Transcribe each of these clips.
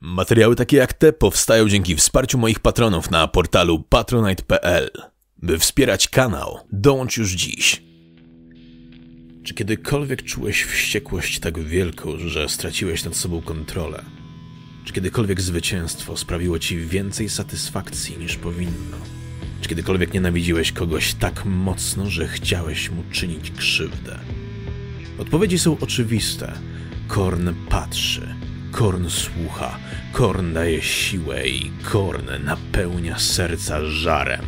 Materiały takie jak te powstają dzięki wsparciu moich patronów na portalu patronite.pl. By wspierać kanał, dołącz już dziś. Czy kiedykolwiek czułeś wściekłość tak wielką, że straciłeś nad sobą kontrolę? Czy kiedykolwiek zwycięstwo sprawiło ci więcej satysfakcji niż powinno? Czy kiedykolwiek nienawidziłeś kogoś tak mocno, że chciałeś mu czynić krzywdę? Odpowiedzi są oczywiste. Korn patrzy, Korn słucha, Korn daje siłę i Korn napełnia serca żarem.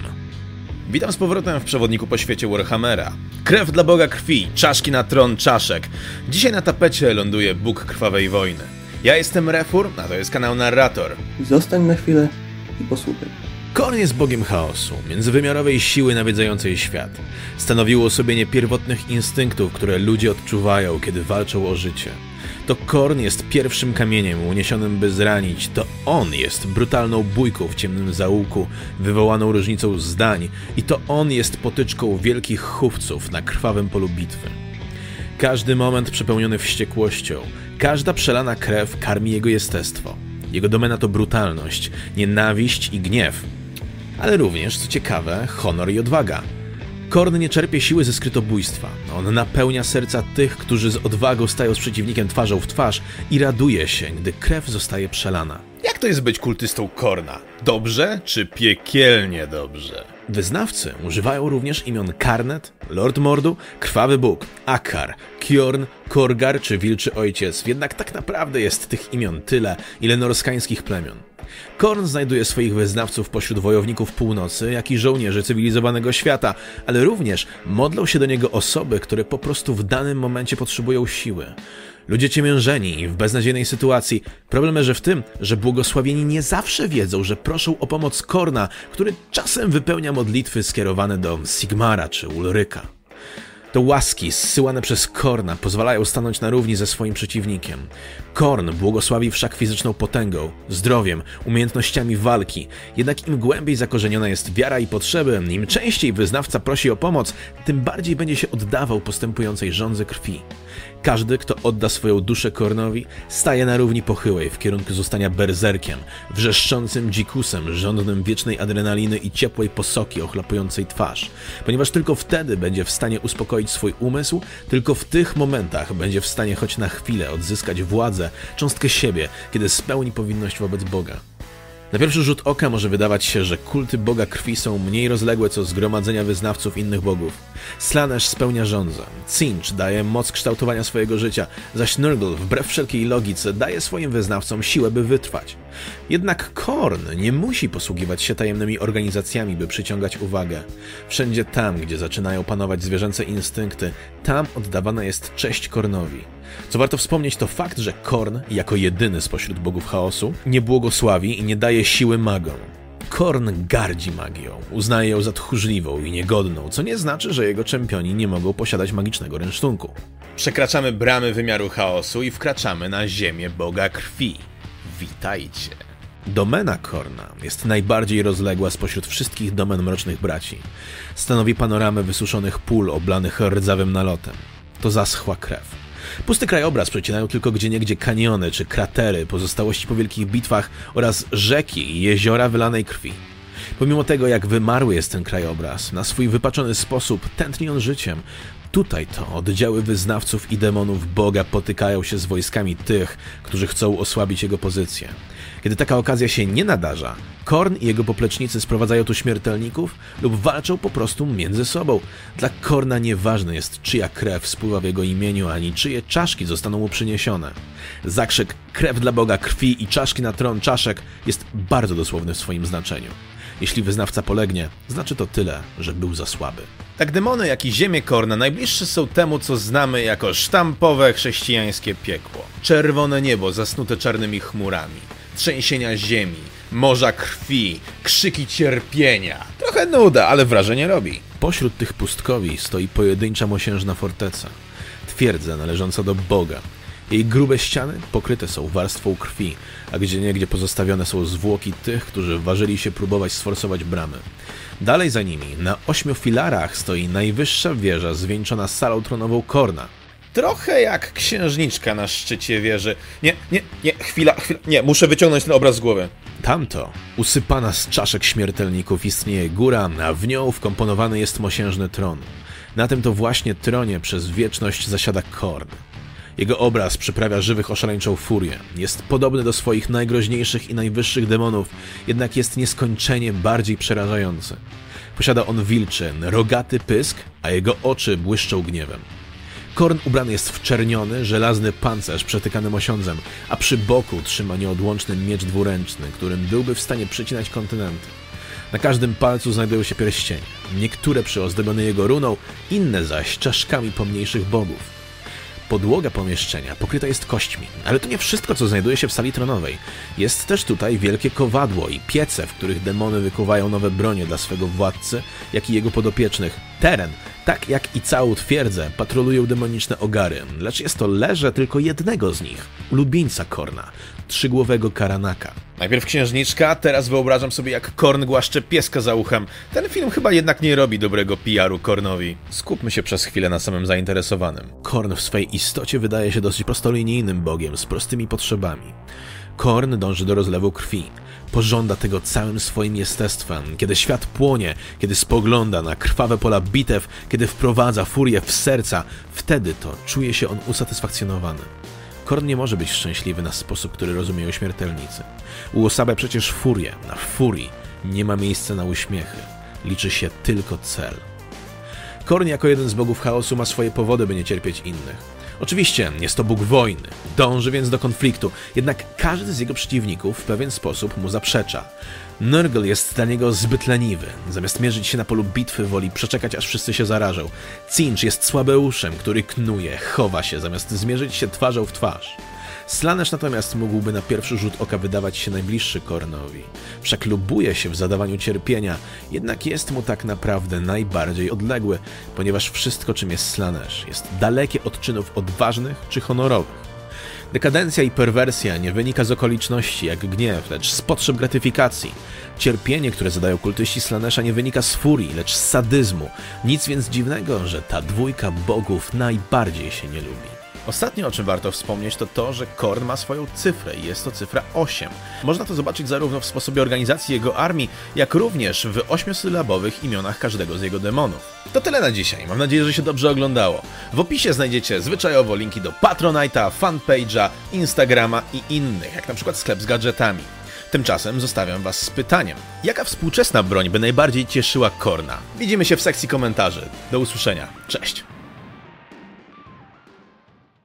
Witam z powrotem w przewodniku po świecie Warhammera. Krew dla Boga krwi, czaszki na tron czaszek. Dzisiaj na tapecie ląduje Bóg krwawej wojny. Ja jestem Refur, a to jest kanał Narrator. Zostań na chwilę i posłuchaj. Korn jest bogiem chaosu, międzywymiarowej siły nawiedzającej świat. Stanowiło osobienie pierwotnych instynktów, które ludzie odczuwają, kiedy walczą o życie. To Korn jest pierwszym kamieniem uniesionym, by zranić. To on jest brutalną bójką w ciemnym zaułku, wywołaną różnicą zdań. I to on jest potyczką wielkich chówców na krwawym polu bitwy. Każdy moment przepełniony wściekłością, każda przelana krew karmi jego jestestwo. Jego domena to brutalność, nienawiść i gniew. Ale również, co ciekawe, honor i odwaga. Korn nie czerpie siły ze skrytobójstwa. On napełnia serca tych, którzy z odwagą stają z przeciwnikiem twarzą w twarz i raduje się, gdy krew zostaje przelana. Jak to jest być kultystą Korna? Dobrze czy piekielnie dobrze? Wyznawcy używają również imion Karnet, Lord Mordu, Krwawy Bóg, Akar, Kjorn, Korgar czy Wilczy Ojciec, jednak tak naprawdę jest tych imion tyle, ile norskańskich plemion. Korn znajduje swoich wyznawców pośród wojowników północy, jak i żołnierzy cywilizowanego świata, ale również modlą się do niego osoby, które po prostu w danym momencie potrzebują siły. Ludzie ciemiężeni i w beznadziejnej sytuacji. Problem leży w tym, że błogosławieni nie zawsze wiedzą, że proszą o pomoc Korna, który czasem wypełnia modlitwy skierowane do Sigmara czy Ulryka. To łaski zsyłane przez Korna pozwalają stanąć na równi ze swoim przeciwnikiem. Korn błogosławi wszak fizyczną potęgą, zdrowiem, umiejętnościami walki. Jednak im głębiej zakorzeniona jest wiara i potrzeby, im częściej wyznawca prosi o pomoc, tym bardziej będzie się oddawał postępującej żądzy krwi. Każdy, kto odda swoją duszę Kornowi, staje na równi pochyłej w kierunku zostania berzerkiem, wrzeszczącym dzikusem, żądnym wiecznej adrenaliny i ciepłej posoki ochlapującej twarz. Ponieważ tylko wtedy będzie w stanie uspokoić swój umysł, tylko w tych momentach będzie w stanie choć na chwilę odzyskać władzę, cząstkę siebie, kiedy spełni powinność wobec Boga. Na pierwszy rzut oka może wydawać się, że kulty Boga krwi są mniej rozległe co zgromadzenia wyznawców innych bogów. Slanesh spełnia żądzę, Cinch daje moc kształtowania swojego życia, zaś Nurgle, wbrew wszelkiej logice, daje swoim wyznawcom siłę, by wytrwać. Jednak Korn nie musi posługiwać się tajemnymi organizacjami, by przyciągać uwagę. Wszędzie tam, gdzie zaczynają panować zwierzęce instynkty, tam oddawana jest cześć Kornowi. Co warto wspomnieć, to fakt, że Korn, jako jedyny spośród bogów chaosu, nie błogosławi i nie daje siły magom. Korn gardzi magią, uznaje ją za tchórzliwą i niegodną, co nie znaczy, że jego czempioni nie mogą posiadać magicznego rynsztunku. Przekraczamy bramy wymiaru chaosu i wkraczamy na ziemię Boga Krwi. Witajcie. Domena Korna jest najbardziej rozległa spośród wszystkich domen Mrocznych Braci. Stanowi panoramę wysuszonych pól oblanych rdzawym nalotem. To zaschła krew Pusty krajobraz przecinają tylko gdzieniegdzie kaniony czy kratery, pozostałości po wielkich bitwach oraz rzeki i jeziora wylanej krwi. Pomimo tego, jak wymarły jest ten krajobraz, na swój wypaczony sposób tętni on życiem. Tutaj to oddziały wyznawców i demonów Boga potykają się z wojskami tych, którzy chcą osłabić jego pozycję. Kiedy taka okazja się nie nadarza, Korn i jego poplecznicy sprowadzają tu śmiertelników lub walczą po prostu między sobą. Dla Korna nieważne jest, czyja krew spływa w jego imieniu, ani czyje czaszki zostaną mu przyniesione. Zakrzyk krew dla Boga krwi i czaszki na tron czaszek jest bardzo dosłowny w swoim znaczeniu. Jeśli wyznawca polegnie, znaczy to tyle, że był za słaby. Tak demony, jak i ziemię Korna najbliższe są temu, co znamy jako sztampowe chrześcijańskie piekło. Czerwone niebo zasnute czarnymi chmurami trzęsienia ziemi, morza krwi, krzyki cierpienia. Trochę nuda, ale wrażenie robi. Pośród tych pustkowi stoi pojedyncza mosiężna forteca. Twierdza należąca do Boga. Jej grube ściany pokryte są warstwą krwi, a gdzie niegdzie pozostawione są zwłoki tych, którzy ważyli się próbować sforsować bramy. Dalej za nimi, na ośmiu filarach, stoi najwyższa wieża zwieńczona salą tronową Korna. Trochę jak księżniczka na szczycie wieży. Nie, nie, nie, chwila, chwila, nie, muszę wyciągnąć ten obraz z głowy. Tamto, usypana z czaszek śmiertelników, istnieje góra, a w nią wkomponowany jest mosiężny tron. Na tym to właśnie tronie przez wieczność zasiada Korn. Jego obraz przyprawia żywych oszaleńczą furię. Jest podobny do swoich najgroźniejszych i najwyższych demonów, jednak jest nieskończenie bardziej przerażający. Posiada on wilczy, rogaty pysk, a jego oczy błyszczą gniewem. Korn ubrany jest w czerniony, żelazny pancerz przetykany mosiądzem, a przy boku trzyma nieodłączny miecz dwuręczny, którym byłby w stanie przecinać kontynenty. Na każdym palcu znajdują się pierścienie, niektóre przyozdobione jego runą, inne zaś czaszkami pomniejszych bogów. Podłoga pomieszczenia pokryta jest kośćmi, ale to nie wszystko, co znajduje się w sali tronowej. Jest też tutaj wielkie kowadło i piece, w których demony wykuwają nowe bronie dla swego władcy, jak i jego podopiecznych. Teren, tak jak i całą twierdzę, patrolują demoniczne ogary, lecz jest to leże tylko jednego z nich, ulubieńca Korna, trzygłowego Karanaka. Najpierw księżniczka, teraz wyobrażam sobie jak Korn głaszcze pieska za uchem. Ten film chyba jednak nie robi dobrego PR-u Kornowi. Skupmy się przez chwilę na samym zainteresowanym. Korn w swej istocie wydaje się dosyć prostolinijnym bogiem z prostymi potrzebami. Korn dąży do rozlewu krwi. Pożąda tego całym swoim jestestwem. Kiedy świat płonie, kiedy spogląda na krwawe pola bitew, kiedy wprowadza furię w serca, wtedy to czuje się on usatysfakcjonowany. Korn nie może być szczęśliwy na sposób, który rozumieją śmiertelnicy. Uosabia przecież furię. Na furii nie ma miejsca na uśmiechy. Liczy się tylko cel. Korn jako jeden z bogów chaosu ma swoje powody, by nie cierpieć innych. Oczywiście jest to Bóg wojny, dąży więc do konfliktu, jednak każdy z jego przeciwników w pewien sposób mu zaprzecza. Nurgle jest dla niego zbyt leniwy. Zamiast mierzyć się na polu bitwy, woli przeczekać, aż wszyscy się zarażą. Cinch jest słabeuszem, który knuje, chowa się, zamiast zmierzyć się twarzą w twarz. Slanesh natomiast mógłby na pierwszy rzut oka wydawać się najbliższy Kornowi. Wszak lubuje się w zadawaniu cierpienia, jednak jest mu tak naprawdę najbardziej odległy, ponieważ wszystko, czym jest Slanesh, jest dalekie od czynów odważnych czy honorowych. Dekadencja i perwersja nie wynika z okoliczności jak gniew, lecz z potrzeb gratyfikacji. Cierpienie, które zadają kultyści Slanesha nie wynika z furii, lecz z sadyzmu. Nic więc dziwnego, że ta dwójka bogów najbardziej się nie lubi. Ostatnie, o czym warto wspomnieć, to to, że Korn ma swoją cyfrę i jest to cyfra 8. Można to zobaczyć zarówno w sposobie organizacji jego armii, jak również w ośmiosylabowych imionach każdego z jego demonów. To tyle na dzisiaj. Mam nadzieję, że się dobrze oglądało. W opisie znajdziecie zwyczajowo linki do Patronite'a, fanpage'a, Instagrama i innych, jak na przykład sklep z gadżetami. Tymczasem zostawiam Was z pytaniem: jaka współczesna broń by najbardziej cieszyła Korna? Widzimy się w sekcji komentarzy. Do usłyszenia. Cześć!